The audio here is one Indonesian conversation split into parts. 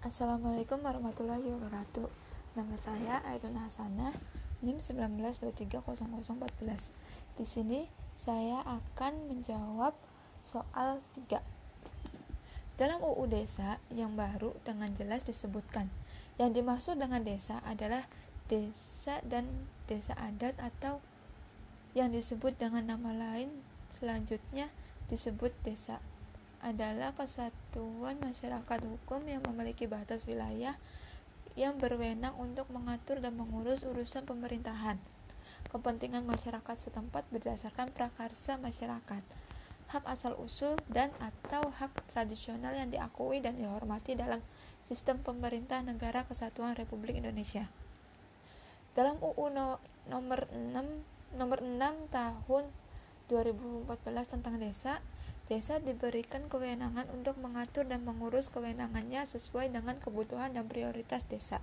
Assalamualaikum warahmatullahi wabarakatuh. Nama saya Aidun Hasanah, NIM 19230014. Di sini saya akan menjawab soal 3. Dalam UU Desa yang baru dengan jelas disebutkan, yang dimaksud dengan desa adalah desa dan desa adat atau yang disebut dengan nama lain selanjutnya disebut desa adalah kesatuan masyarakat hukum yang memiliki batas wilayah yang berwenang untuk mengatur dan mengurus urusan pemerintahan, kepentingan masyarakat setempat berdasarkan prakarsa masyarakat, hak asal-usul dan atau hak tradisional yang diakui dan dihormati dalam sistem pemerintah negara kesatuan Republik Indonesia. Dalam UU no, nomor 6 nomor 6 tahun 2014 tentang desa Desa diberikan kewenangan untuk mengatur dan mengurus kewenangannya sesuai dengan kebutuhan dan prioritas desa.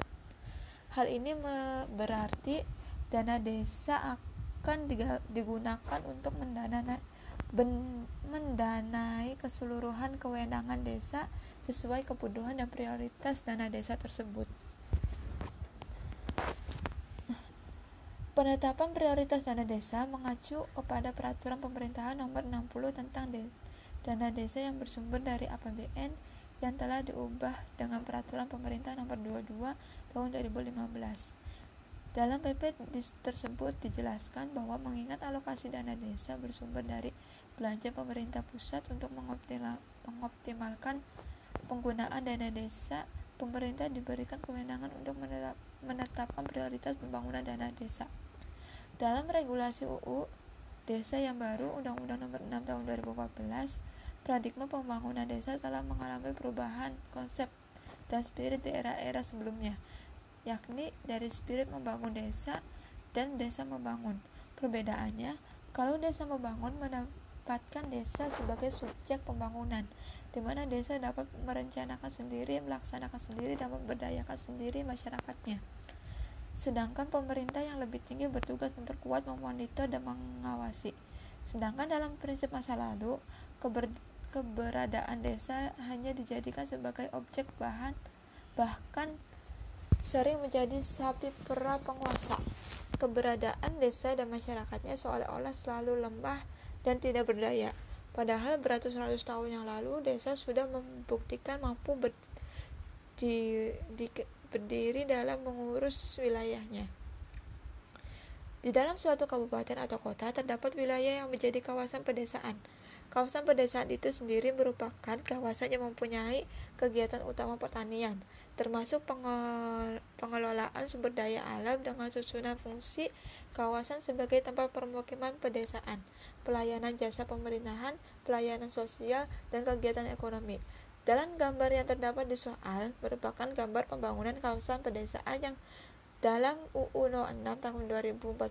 Hal ini berarti dana desa akan digunakan untuk mendanai, mendanai keseluruhan kewenangan desa sesuai kebutuhan dan prioritas dana desa tersebut. Penetapan prioritas dana desa mengacu kepada peraturan pemerintahan nomor 60 tentang dana desa yang bersumber dari APBN yang telah diubah dengan peraturan pemerintah nomor 22 tahun 2015. Dalam PP tersebut dijelaskan bahwa mengingat alokasi dana desa bersumber dari belanja pemerintah pusat untuk mengoptimalkan penggunaan dana desa, pemerintah diberikan kewenangan untuk menetapkan prioritas pembangunan dana desa. Dalam regulasi UU Desa yang baru Undang-Undang Nomor 6 Tahun 2014 Paradigma pembangunan desa telah mengalami perubahan konsep dan spirit di era-era sebelumnya, yakni dari spirit membangun desa dan desa membangun. Perbedaannya, kalau desa membangun menempatkan desa sebagai subjek pembangunan, di mana desa dapat merencanakan sendiri, melaksanakan sendiri, dan memberdayakan sendiri masyarakatnya. Sedangkan pemerintah yang lebih tinggi bertugas memperkuat, memonitor, dan mengawasi. Sedangkan dalam prinsip masa lalu, keber keberadaan desa hanya dijadikan sebagai objek bahan bahkan sering menjadi sapi perah penguasa. Keberadaan desa dan masyarakatnya seolah-olah selalu lemah dan tidak berdaya. Padahal beratus-ratus tahun yang lalu desa sudah membuktikan mampu ber, di, di, berdiri dalam mengurus wilayahnya. Di dalam suatu kabupaten atau kota terdapat wilayah yang menjadi kawasan pedesaan. Kawasan pedesaan itu sendiri merupakan kawasan yang mempunyai kegiatan utama pertanian, termasuk pengelolaan sumber daya alam dengan susunan fungsi kawasan sebagai tempat permukiman pedesaan, pelayanan jasa pemerintahan, pelayanan sosial, dan kegiatan ekonomi. Dalam gambar yang terdapat di soal merupakan gambar pembangunan kawasan pedesaan yang dalam UU No 6 tahun 2014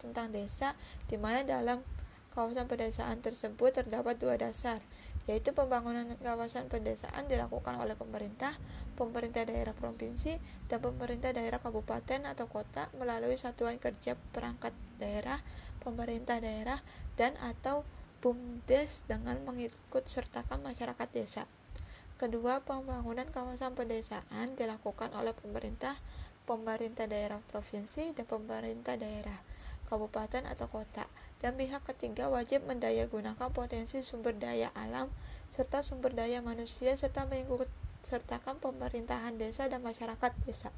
tentang desa di mana dalam Kawasan pedesaan tersebut terdapat dua dasar, yaitu pembangunan kawasan pedesaan dilakukan oleh pemerintah, pemerintah daerah provinsi, dan pemerintah daerah kabupaten atau kota melalui satuan kerja perangkat daerah, pemerintah daerah, dan atau BUMDes dengan mengikut sertakan masyarakat desa. Kedua, pembangunan kawasan pedesaan dilakukan oleh pemerintah, pemerintah daerah provinsi, dan pemerintah daerah kabupaten atau kota, dan pihak ketiga wajib mendayagunakan potensi sumber daya alam serta sumber daya manusia serta mengikut sertakan pemerintahan desa dan masyarakat desa.